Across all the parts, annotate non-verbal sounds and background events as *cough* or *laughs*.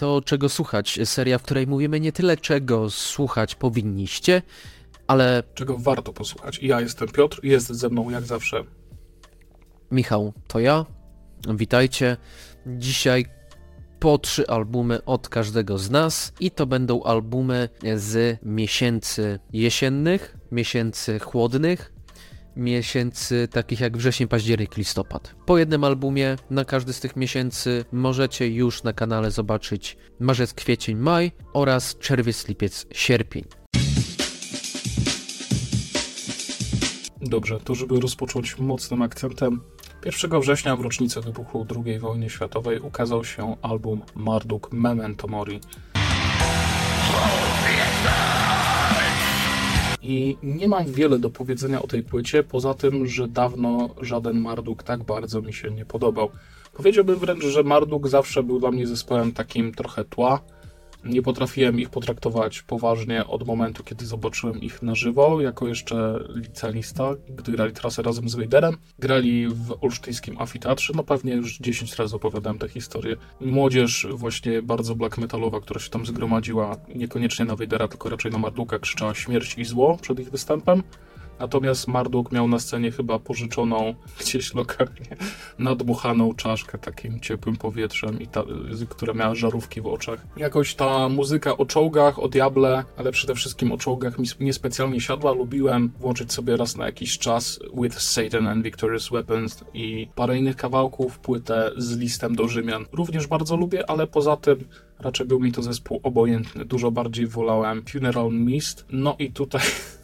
to czego słuchać. Seria, w której mówimy nie tyle czego słuchać powinniście, ale... Czego warto posłuchać. Ja jestem Piotr, jest ze mną jak zawsze Michał, to ja. Witajcie. Dzisiaj po trzy albumy od każdego z nas i to będą albumy z miesięcy jesiennych, miesięcy chłodnych, miesięcy takich jak wrzesień, październik, listopad. Po jednym albumie na każdy z tych miesięcy możecie już na kanale zobaczyć marzec, kwiecień, maj oraz czerwiec, lipiec, sierpień. Dobrze, to żeby rozpocząć mocnym akcentem, 1 września w rocznicę wybuchu II wojny światowej ukazał się album Marduk Memento Mori. I nie mam wiele do powiedzenia o tej płycie, poza tym, że dawno żaden Marduk tak bardzo mi się nie podobał. Powiedziałbym wręcz, że Marduk zawsze był dla mnie zespołem takim trochę tła, nie potrafiłem ich potraktować poważnie od momentu, kiedy zobaczyłem ich na żywo, jako jeszcze licealista, gdy grali trasę razem z Wejderem. Grali w olsztyńskim amfiteatrze, no pewnie już 10 razy opowiadałem tę historię. Młodzież właśnie bardzo black metalowa, która się tam zgromadziła, niekoniecznie na Wejdera, tylko raczej na Marduka, krzyczała śmierć i zło przed ich występem. Natomiast Marduk miał na scenie chyba pożyczoną *laughs* gdzieś lokalnie nadmuchaną czaszkę takim ciepłym powietrzem, i ta, która miała żarówki w oczach. Jakoś ta muzyka o czołgach, o diable, ale przede wszystkim o czołgach mi niespecjalnie siadła. Lubiłem włączyć sobie raz na jakiś czas With Satan and Victorious Weapons i parę innych kawałków, płytę z listem do Rzymian. Również bardzo lubię, ale poza tym raczej był mi to zespół obojętny. Dużo bardziej wolałem Funeral Mist. No i tutaj *laughs*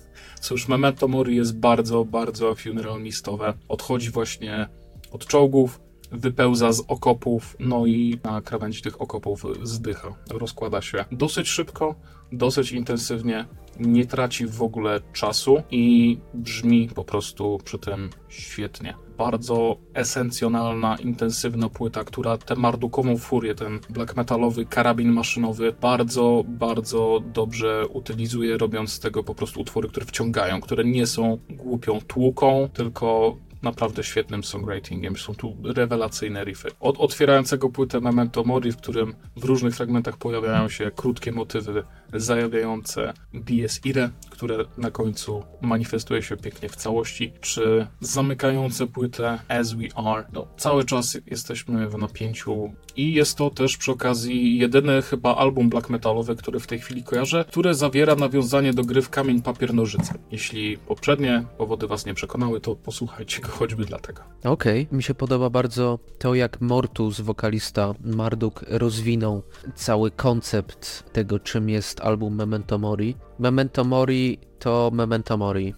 Cóż, Memento Mori jest bardzo, bardzo funeralnistowe. Odchodzi właśnie od czołgów, wypełza z okopów, no i na krawędzi tych okopów zdycha. Rozkłada się dosyć szybko, dosyć intensywnie, nie traci w ogóle czasu i brzmi po prostu przy tym świetnie. Bardzo esencjonalna, intensywna płyta, która tę mardukową furię, ten black metalowy karabin maszynowy bardzo, bardzo dobrze utylizuje, robiąc z tego po prostu utwory, które wciągają, które nie są głupią tłuką, tylko naprawdę świetnym songwritingiem. Są tu rewelacyjne riffy. Od otwierającego płytę Memento Mori, w którym w różnych fragmentach pojawiają się krótkie motywy zajawiające Dies Irae, które na końcu manifestuje się pięknie w całości, czy zamykające płytę As We Are. No, cały czas jesteśmy w napięciu i jest to też przy okazji jedyny chyba album black metalowy, który w tej chwili kojarzę, które zawiera nawiązanie do gry w kamień, papier, nożyce. Jeśli poprzednie powody was nie przekonały, to posłuchajcie go choćby dlatego. Okej, okay. mi się podoba bardzo to, jak Mortus, wokalista Marduk, rozwinął cały koncept tego, czym jest album Memento Mori. Memento Mori to Memento Mori.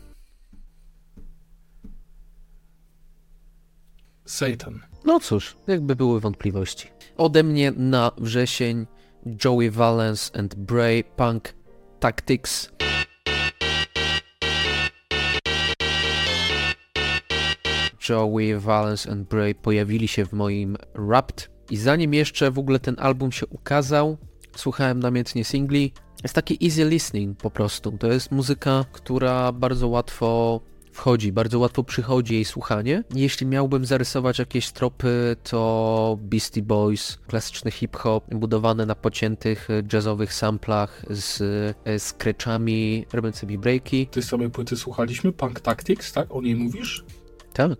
Satan. No cóż, jakby były wątpliwości. Ode mnie na wrzesień Joey Valence and Bray Punk Tactics. Joey Valence and Bray pojawili się w moim Wrapped i zanim jeszcze w ogóle ten album się ukazał, słuchałem namiętnie singli. Jest taki easy listening po prostu. To jest muzyka, która bardzo łatwo wchodzi, bardzo łatwo przychodzi jej słuchanie. Jeśli miałbym zarysować jakieś tropy, to Beastie Boys, klasyczny hip-hop, budowany na pociętych jazzowych samplach z e, scratchami, robiącymi breaki. Tej samej płyty słuchaliśmy, Punk Tactics, tak? O niej mówisz? Tak.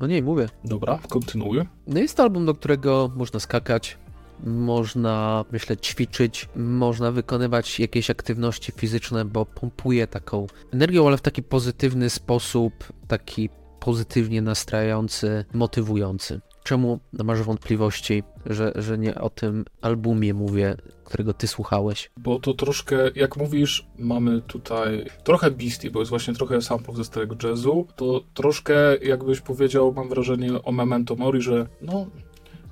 No nie, mówię. Dobra, kontynuuję. No jest to album, do którego można skakać, można, myślę, ćwiczyć, można wykonywać jakieś aktywności fizyczne, bo pompuje taką energią, ale w taki pozytywny sposób, taki pozytywnie nastrajający, motywujący. Czemu masz wątpliwości, że, że nie o tym albumie mówię, którego ty słuchałeś? Bo to troszkę, jak mówisz, mamy tutaj trochę Beastie, bo jest właśnie trochę samplów ze starego jazzu, to troszkę, jakbyś powiedział, mam wrażenie o Memento Mori, że no,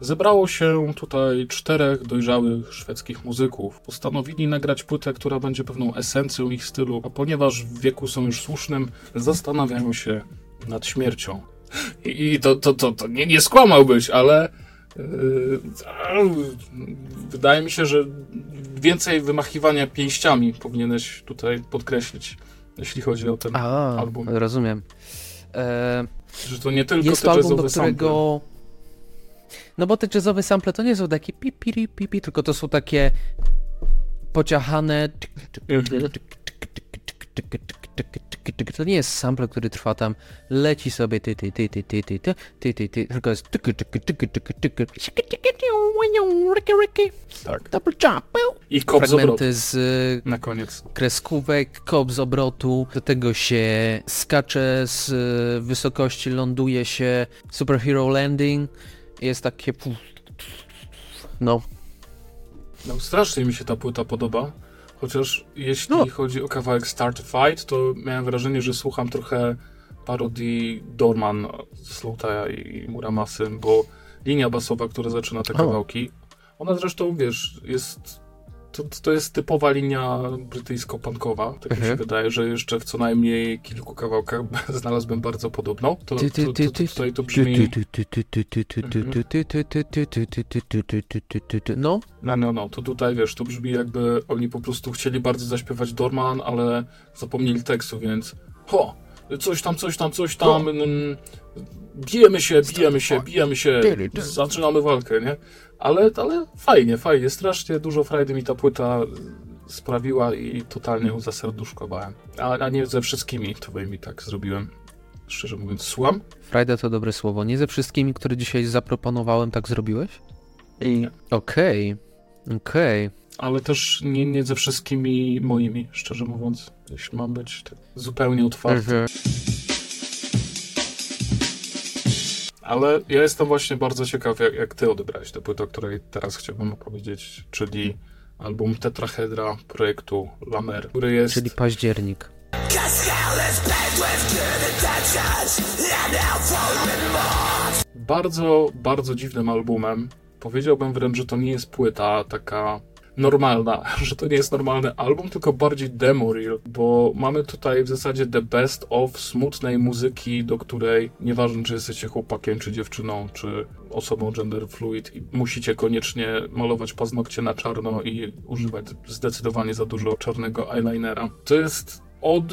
Zebrało się tutaj czterech dojrzałych szwedzkich muzyków. Postanowili nagrać płytę, która będzie pewną esencją ich stylu, a ponieważ w wieku są już słusznym, zastanawiają się nad śmiercią. I, to, to, to, to nie, nie skłamałbyś, ale yy, wydaje mi się, że więcej wymachiwania pięściami powinieneś tutaj podkreślić, jeśli chodzi o ten a, album. Rozumiem. E, że to nie tylko jest te album, do którego... No bo te jazzowe sample to nie są takie pipi, pipi, tylko to są takie pociachane... To nie jest sample, który trwa tam, leci sobie ty, ty, ty, ty, ty, ty, ty, ty, ty, ty, tylko jest tyky, tyky, tyky, tyky, tyky, Tak. double jump, I kop z fragmenty z y, na koniec. kreskówek, kop z obrotu, do tego się skacze z y, wysokości, ląduje się, superhero landing, jest takie... No, No, strasznie mi się ta płyta podoba. Chociaż jeśli No. chodzi o kawałek Start Fight, to miałem wrażenie, że słucham trochę parodii Dorman z Slowtaya i Muramasy, bo linia basowa, która zaczyna te kawałki, ona zresztą, wiesz, jest... To, to jest typowa linia brytyjsko-punkowa. Tak mi się Mhm. wydaje, że jeszcze w co najmniej kilku kawałkach znalazłbym bardzo podobną. To, to, to, to, tutaj to brzmi... No, No, no, no, to tutaj wiesz, to brzmi jakby oni po prostu chcieli bardzo zaśpiewać Dorman, ale zapomnieli tekstu, więc ho, coś tam, coś tam, coś tam, mm, bijemy się, bijemy się, bijemy się, zaczynamy walkę, nie? Ale, ale fajnie, fajnie, strasznie dużo frajdy mi ta płyta sprawiła i totalnie ją zaserduszkowałem. A, a nie ze wszystkimi, to by mi tak zrobiłem. Szczerze mówiąc, słucham? Frajda to dobre słowo. Nie ze wszystkimi, które dzisiaj zaproponowałem, tak zrobiłeś? Okej, okej. Ale też nie, nie ze wszystkimi moimi, szczerze mówiąc, jeśli mam być tak zupełnie otwarty. Mhm. Ale ja jestem właśnie bardzo ciekaw, jak, jak ty odebrałeś tę płytę, o której teraz chciałbym opowiedzieć, czyli album Tetrahedra projektu Lamer, który jest... Czyli październik. bardzo, bardzo dziwnym albumem. Powiedziałbym wręcz, że to nie jest płyta taka normalna, *laughs* że to nie jest normalny album, tylko bardziej demo reel, bo mamy tutaj w zasadzie the best of smutnej muzyki, do której nieważne czy jesteście chłopakiem, czy dziewczyną, czy osobą gender fluid i musicie koniecznie malować paznokcie na czarno i używać zdecydowanie za dużo czarnego eyelinera. To jest od.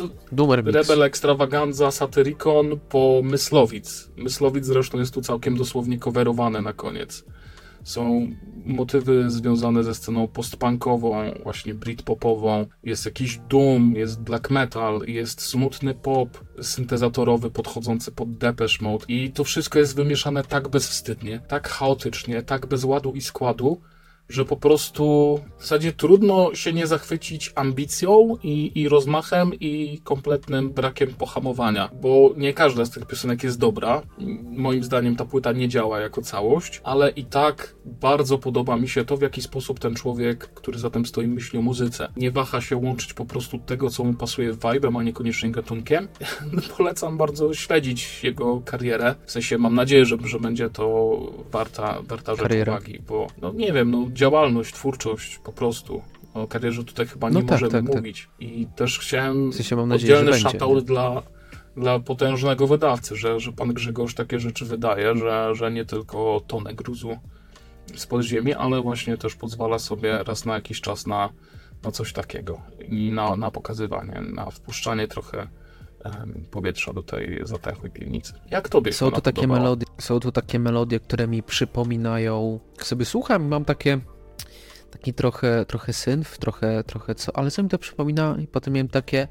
Rebel Extravaganza, Satyricon po Myslowic. Myslowic zresztą jest tu całkiem dosłownie coverowane na koniec. Są motywy związane ze sceną postpunkową, właśnie britpopową. Jest jakiś doom, jest black metal, jest smutny pop syntezatorowy podchodzący pod Depeche Mode. I to wszystko jest wymieszane tak bezwstydnie, tak chaotycznie, tak bez ładu i składu, że po prostu w zasadzie trudno się nie zachwycić ambicją i, i rozmachem i kompletnym brakiem pohamowania, bo nie każda z tych piosenek jest dobra. Moim zdaniem ta płyta nie działa jako całość, ale i tak bardzo podoba mi się to, w jaki sposób ten człowiek, który za tym stoi, myśli o muzyce. Nie waha się łączyć po prostu tego, co mu pasuje vibe'em, a niekoniecznie gatunkiem. *laughs* Polecam bardzo śledzić jego karierę. W sensie mam nadzieję, że, że będzie to warta, warta rzecz uwagi, bo no nie wiem, no działalność, twórczość po prostu. O karierze tutaj chyba nie No tak, możemy tak, tak. mówić. I też chciałem W sensie mam nadzieję, oddzielny shoutout dla, dla potężnego wydawcy, że, że pan Grzegorz takie rzeczy wydaje, że, że nie tylko tonę gruzu z podziemi, ale właśnie też pozwala sobie raz na jakiś czas na, na coś takiego i na, na pokazywanie, na wpuszczanie trochę powietrza do tej zatęchłej piwnicy. Jak tobie Są tu takie melodie, są tu takie melodie, które mi przypominają. Jak sobie słucham, mam takie taki trochę, trochę synf, trochę, trochę co, ale co mi to przypomina i potem miałem takie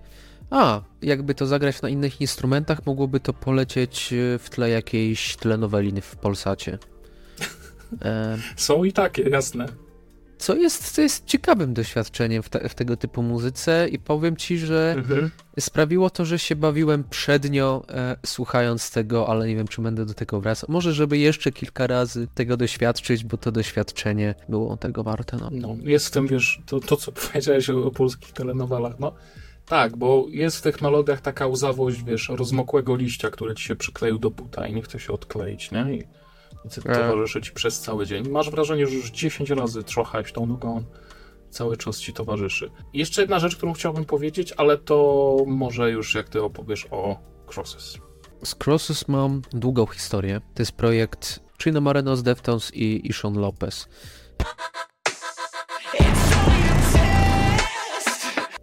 a, jakby to zagrać na innych instrumentach, mogłoby to polecieć y, w tle jakiejś telenoweliny w Polsacie. *laughs* E, Są i takie, jasne. Co jest, co jest ciekawym doświadczeniem w, te, w tego typu muzyce i powiem ci, że Mhm. sprawiło to, że się bawiłem przednio e, słuchając tego, ale nie wiem, czy będę do tego wracał. Może, żeby jeszcze kilka razy tego doświadczyć, bo to doświadczenie było tego warte. No. No, jest w tym, wiesz, to, to co *laughs* powiedziałeś o, o polskich telenowelach, no tak, bo jest w tych melodiach taka łzawość, wiesz, rozmokłego liścia, który ci się przykleił do buta i nie chce się odkleić, nie? I. towarzyszy ci przez cały dzień. Masz wrażenie, że już 10 razy trochałeś tą nogą, cały czas ci towarzyszy. I jeszcze jedna rzecz, którą chciałbym powiedzieć, ale to może już jak ty opowiesz o Crosses. Z Crosses mam długą historię. To jest projekt Chino Moreno z Deftones i, Sean Lopez.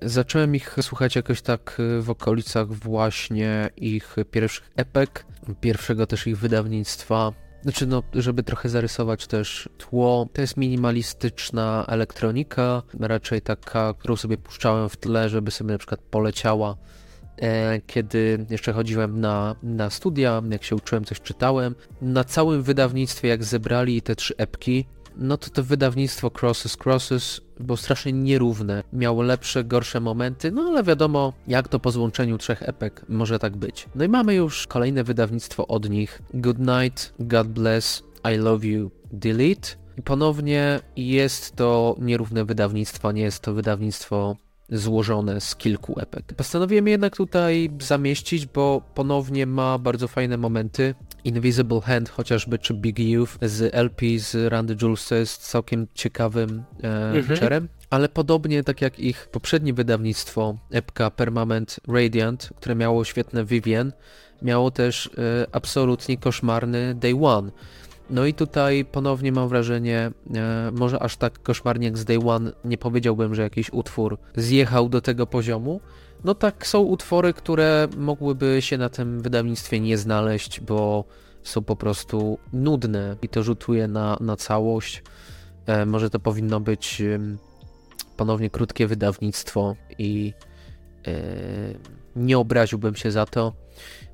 Zacząłem ich słuchać jakoś tak w okolicach właśnie ich pierwszych epek, pierwszego też ich wydawnictwa Znaczy, no, żeby trochę zarysować też tło, to jest minimalistyczna elektronika, raczej taka, którą sobie puszczałem w tle, żeby sobie na przykład poleciała E, kiedy jeszcze chodziłem na, na studia, jak się uczyłem, coś czytałem. Na całym wydawnictwie, jak zebrali te trzy epki, no to to wydawnictwo Crosses Crosses było strasznie nierówne. Miało lepsze, gorsze momenty, no ale wiadomo, jak to po złączeniu trzech epek może tak być. No i mamy już kolejne wydawnictwo od nich. Good night, God bless, I love you, delete. I ponownie jest to nierówne wydawnictwo, nie jest to wydawnictwo złożone z kilku epek. Postanowiłem jednak tutaj zamieścić, bo ponownie ma bardzo fajne momenty. Invisible Hand chociażby, czy Big Youth z LP z Randy Julesa jest całkiem ciekawym e, mhm. czerem. Ale podobnie tak jak ich poprzednie wydawnictwo, epka Permanent Radiant, które miało świetne Vivian, miało też e, absolutnie koszmarny Day One. No i tutaj ponownie mam wrażenie, e, może aż tak koszmarnie jak z Day One nie powiedziałbym, że jakiś utwór zjechał do tego poziomu. No tak, są utwory, które mogłyby się na tym wydawnictwie nie znaleźć, bo są po prostu nudne i to rzutuje na, na całość. E, może to powinno być ponownie krótkie wydawnictwo i e, nie obraziłbym się za to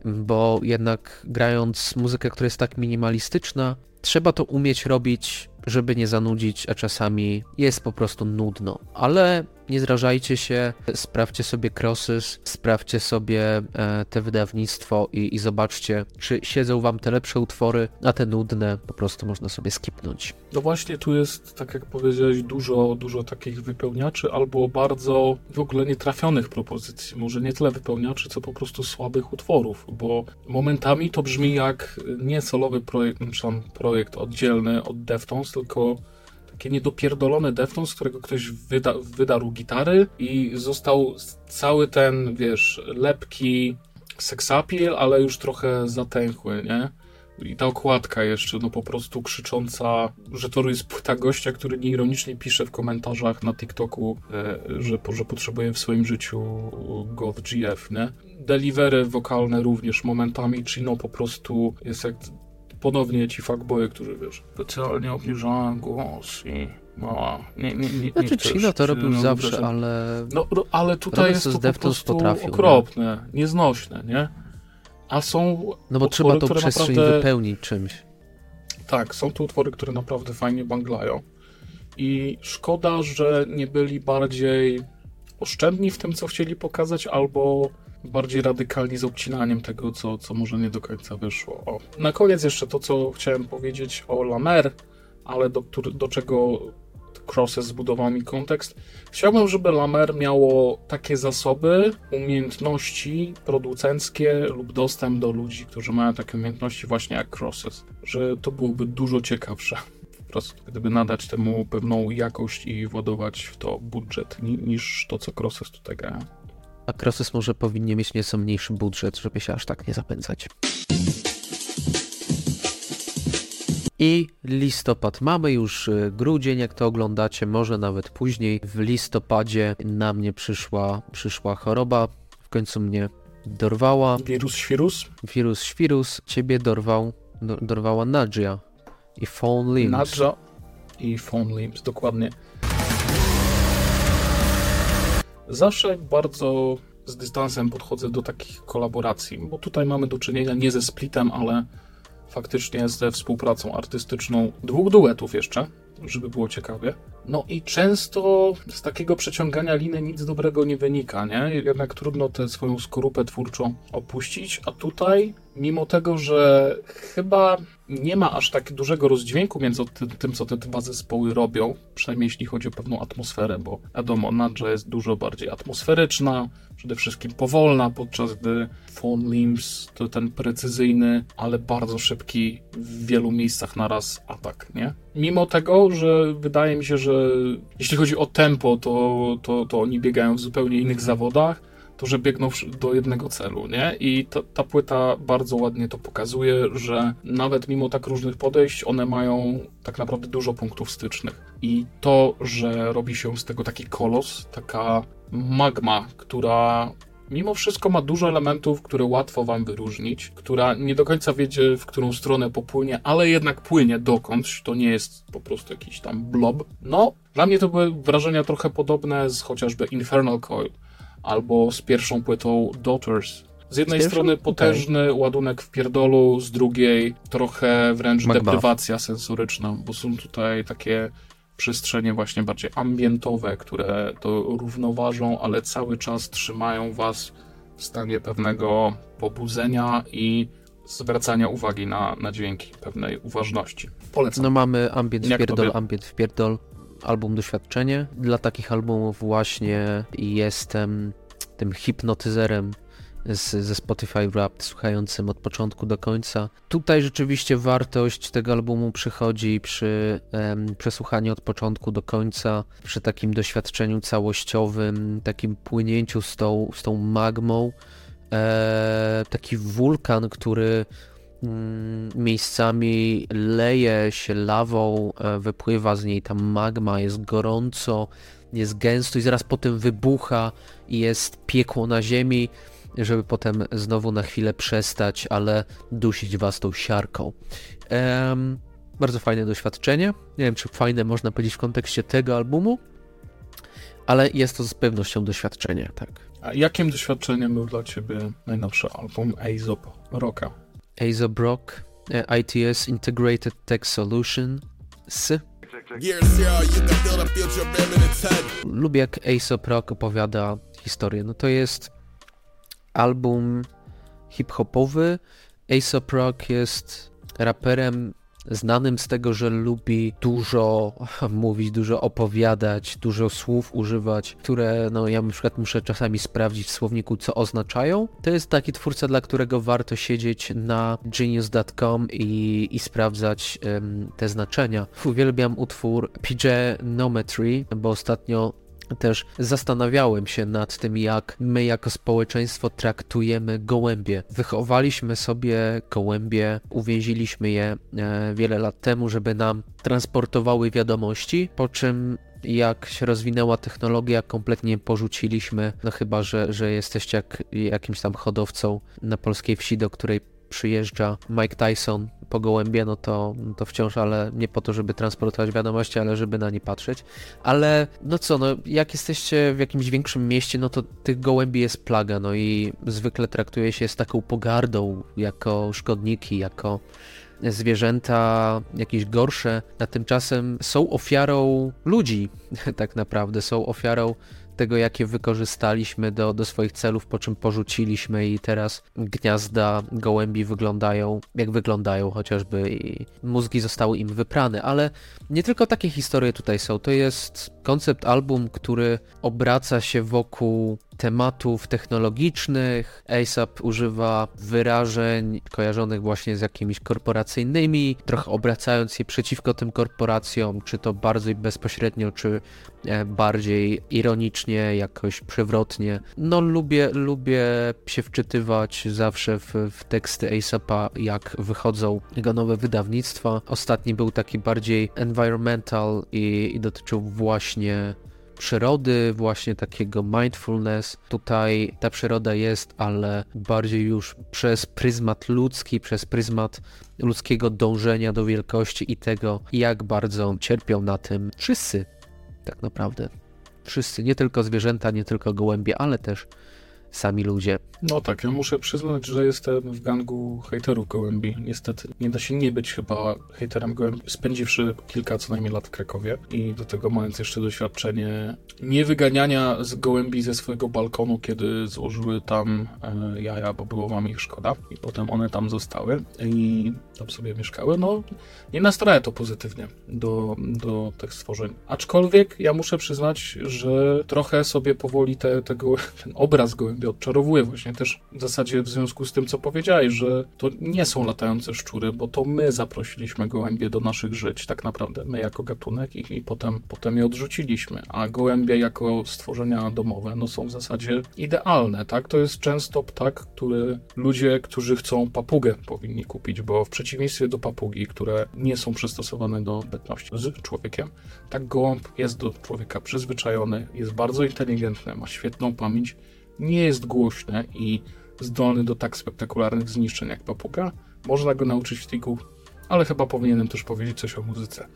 bo jednak grając muzykę, która jest tak minimalistyczna, trzeba to umieć robić, żeby nie zanudzić, a czasami jest po prostu nudno. Ale nie zrażajcie się, sprawdźcie sobie Crosses, sprawdźcie sobie e, te wydawnictwo i, i zobaczcie, czy siedzą wam te lepsze utwory, a te nudne po prostu można sobie skipnąć. No właśnie, tu jest, tak jak powiedziałeś, dużo, dużo takich wypełniaczy albo bardzo w ogóle nietrafionych propozycji. Może nie tyle wypełniaczy, co po prostu słabych utworów, bo momentami to brzmi jak nie solowy projekt, projekt oddzielny od Deftones, tylko takie niedopierdolone Deftones, z którego ktoś wyda, wydarł gitary i został cały ten, wiesz, lepki seksapil, ale już trochę zatęchły, nie? I ta okładka jeszcze, no po prostu krzycząca, że to jest płyta gościa, który nieironicznie pisze w komentarzach na TikToku, e, że, że potrzebuje w swoim życiu God GF, nie? Delivery wokalne również momentami, czyli no po prostu jest jak ponownie ci fuckboye, którzy wiesz, specjalnie obniżają głos i mała. Nie, nie, nie, znaczy Chino to robił zawsze, ale... No, ale tutaj jest to po prostu potrafił, okropne, nie? nieznośne, nie? A są No bo trzeba tą przestrzeń wypełnić czymś. Tak, są to utwory, które naprawdę fajnie banglają. I szkoda, że nie byli bardziej oszczędni w tym, co chcieli pokazać, albo bardziej radykalnie z obcinaniem tego, co, co może nie do końca wyszło. O. Na koniec jeszcze to, co chciałem powiedzieć o Lamer, ale do, do czego Crosses zbudował mi kontekst. Chciałbym, żeby Lamer miało takie zasoby, umiejętności producenckie lub dostęp do ludzi, którzy mają takie umiejętności właśnie jak Crosses. Że to byłoby dużo ciekawsze. Po prostu, gdyby nadać temu pewną jakość i władować w to budżet, niż to, co Crosses tutaj gra. A Crosses może powinien mieć nieco mniejszy budżet, żeby się aż tak nie zapędzać. I listopad. Mamy już y, grudzień, jak to oglądacie, może nawet później. W listopadzie na mnie przyszła, przyszła choroba. W końcu mnie dorwała. Wirus świrus? Wirus świrus. Ciebie dorwał, do, dorwała Nadja i Phone Limbs. Nadja i Phone Limbs, dokładnie. Zawsze bardzo z dystansem podchodzę do takich kolaboracji, bo tutaj mamy do czynienia nie ze splitem, ale faktycznie ze współpracą artystyczną dwóch duetów jeszcze, żeby było ciekawie. No i często z takiego przeciągania liny nic dobrego nie wynika, nie? Jednak trudno tę swoją skorupę twórczą opuścić, a tutaj, mimo tego, że chyba nie ma aż tak dużego rozdźwięku między tym, co te dwa zespoły robią, przynajmniej jeśli chodzi o pewną atmosferę, bo wiadomo, Nadja jest dużo bardziej atmosferyczna, przede wszystkim powolna, podczas gdy Phone Limbs to ten precyzyjny, ale bardzo szybki w wielu miejscach naraz atak, nie? Mimo tego, że wydaje mi się, że jeśli chodzi o tempo, to, to, to oni biegają w zupełnie innych zawodach, że biegną do jednego celu, nie? I ta, ta płyta bardzo ładnie to pokazuje, że nawet mimo tak różnych podejść, one mają tak naprawdę dużo punktów stycznych. I to, że robi się z tego taki kolos, taka magma, która mimo wszystko ma dużo elementów, które łatwo wam wyróżnić, która nie do końca wiecie, w którą stronę popłynie, ale jednak płynie dokądś, to nie jest po prostu jakiś tam blob. No, dla mnie to były wrażenia trochę podobne z chociażby Infernal Coil, albo z pierwszą płytą Daughters. Z jednej z strony potężny okay. ładunek w pierdolu, z drugiej trochę wręcz Macbeth. deprywacja sensoryczna, bo są tutaj takie przestrzenie właśnie bardziej ambientowe, które to równoważą, ale cały czas trzymają was w stanie pewnego pobudzenia i zwracania uwagi na, na dźwięki, pewnej uważności. Polecam. No mamy ambient w pierdol, ambient w pierdol, album doświadczenie. Dla takich albumów właśnie jestem tym hipnotyzerem z, ze Spotify Wrapped, słuchającym od początku do końca. Tutaj rzeczywiście wartość tego albumu przychodzi przy um, przesłuchaniu od początku do końca, przy takim doświadczeniu całościowym, takim płynięciu z tą, z tą magmą. E, taki wulkan, który miejscami leje się lawą, e, wypływa z niej ta magma, jest gorąco, jest gęsto i zaraz potem wybucha i jest piekło na ziemi żeby potem znowu na chwilę przestać, ale dusić was tą siarką. Um, bardzo fajne doświadczenie. Nie wiem, czy fajne można powiedzieć w kontekście tego albumu, ale jest to z pewnością doświadczenie, tak. A jakim doświadczeniem był dla ciebie najnowszy album Aesop Rocka? Aesop Rock, e, ITS Integrated Tech Solution S. Lubię jak Aesop Rock opowiada historię. No to jest album hip-hopowy. Aesop Rock jest raperem znanym z tego, że lubi dużo *laughs* mówić, dużo opowiadać, dużo słów używać, które no ja na przykład muszę czasami sprawdzić w słowniku, co oznaczają. To jest taki twórca, dla którego warto siedzieć na genius.com i, i sprawdzać te znaczenia. Uwielbiam utwór PJ Nometry, bo ostatnio też zastanawiałem się nad tym, jak my jako społeczeństwo traktujemy gołębie. Wychowaliśmy sobie gołębie, uwięziliśmy je e, wiele lat temu, żeby nam transportowały wiadomości, po czym jak się rozwinęła technologia, kompletnie porzuciliśmy, no chyba, że, że jesteście jak, jakimś tam hodowcą na polskiej wsi, do której przyjeżdża Mike Tyson po gołębie, no to, to wciąż, ale nie po to, żeby transportować wiadomości, ale żeby na nie patrzeć. Ale no co, no jak jesteście w jakimś większym mieście, no to tych gołębi jest plaga, no i zwykle traktuje się z taką pogardą, jako szkodniki, jako zwierzęta jakieś gorsze, a tymczasem są ofiarą ludzi, *laughs* tak naprawdę, są ofiarą tego, jakie wykorzystaliśmy do, do swoich celów, po czym porzuciliśmy i teraz gniazda gołębi wyglądają jak wyglądają chociażby i mózgi zostały im wyprane, ale nie tylko takie historie tutaj są, to jest koncept album, który obraca się wokół tematów technologicznych. ASAP używa wyrażeń kojarzonych właśnie z jakimiś korporacyjnymi, trochę obracając je przeciwko tym korporacjom, czy to bardziej bezpośrednio, czy e, bardziej ironicznie, jakoś przewrotnie. No lubię, lubię się wczytywać zawsze w, w teksty ASAPa, jak wychodzą jego nowe wydawnictwa. Ostatni był taki bardziej environmental i, i dotyczył właśnie przyrody, właśnie takiego mindfulness. Tutaj ta przyroda jest, ale bardziej już przez pryzmat ludzki, przez pryzmat ludzkiego dążenia do wielkości i tego, jak bardzo cierpią na tym wszyscy, tak naprawdę. Wszyscy, nie tylko zwierzęta, nie tylko gołębie, ale też sami ludzie. No tak, ja muszę przyznać, że jestem w gangu hejterów gołębi. Niestety nie da się nie być chyba hejterem gołębi, spędziwszy kilka co najmniej lat w Krakowie i do tego mając jeszcze doświadczenie niewyganiania z gołębi ze swojego balkonu, kiedy złożyły tam e, jaja, bo było wam ich szkoda i potem one tam zostały i tam sobie mieszkały. No nie nastraja to pozytywnie do, do tych stworzeń. Aczkolwiek ja muszę przyznać, że trochę sobie powoli te, tego, ten obraz gołębi odczarowuje właśnie też w zasadzie w związku z tym, co powiedziałeś, że to nie są latające szczury, bo to my zaprosiliśmy gołębie do naszych żyć, tak naprawdę, my jako gatunek i, i potem, potem je odrzuciliśmy, a gołębie jako stworzenia domowe, no są w zasadzie idealne, tak? To jest często ptak, który ludzie, którzy chcą papugę powinni kupić, bo w przeciwieństwie do papugi, które nie są przystosowane do bytności z człowiekiem, tak gołąb jest do człowieka przyzwyczajony, jest bardzo inteligentny, ma świetną pamięć, nie jest głośny i zdolny do tak spektakularnych zniszczeń jak papuga. Można go nauczyć trików, ale chyba powinienem też powiedzieć coś o muzyce.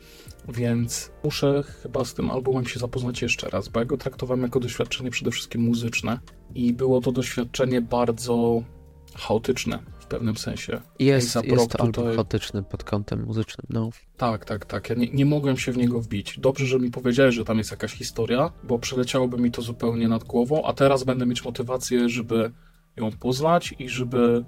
Więc muszę chyba z tym albumem się zapoznać jeszcze raz, bo ja go traktowałem jako doświadczenie przede wszystkim muzyczne i było to doświadczenie bardzo chaotyczne w pewnym sensie. Jest, jest to album tutaj- chaotyczny pod kątem muzycznym, no. Tak, tak, tak. Ja nie, nie mogłem się w niego wbić. Dobrze, że mi powiedziałeś, że tam jest jakaś historia, bo przeleciałoby mi to zupełnie nad głową, a teraz będę mieć motywację, żeby ją poznać i żeby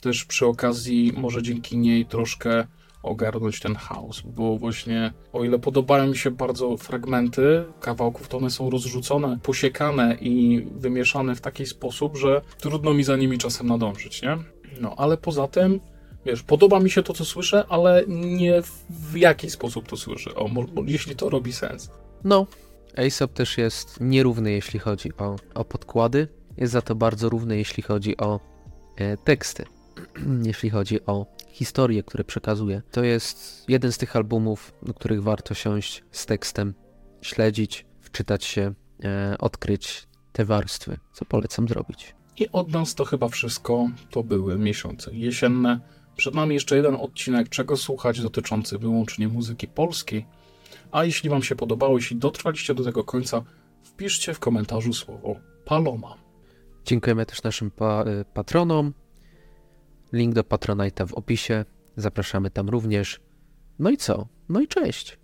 też przy okazji, może dzięki niej troszkę ogarnąć ten chaos, bo właśnie o ile podobają mi się bardzo fragmenty kawałków, to one są rozrzucone, posiekane i wymieszane w taki sposób, że trudno mi za nimi czasem nadążyć, nie? No, ale poza tym Wiesz, podoba mi się to, co słyszę, ale nie w, jaki sposób to słyszę. O, jeśli to robi sens. No, ASAP też jest nierówny, jeśli chodzi o, o podkłady. Jest za to bardzo równy, jeśli chodzi o e, teksty. *clears throat* jeśli chodzi o historie, które przekazuje. To jest jeden z tych albumów, do których warto siąść z tekstem, śledzić, wczytać się, e, odkryć te warstwy, co polecam zrobić. I od nas to chyba wszystko. To były miesiące jesienne. Przed nami jeszcze jeden odcinek, czego słuchać, dotyczący wyłącznie muzyki polskiej. A jeśli Wam się podobało, jeśli dotrwaliście do tego końca, wpiszcie w komentarzu słowo Paloma. Dziękujemy też naszym pa- e, patronom. Link do Patronite'a w opisie. Zapraszamy tam również. No i co? No i cześć.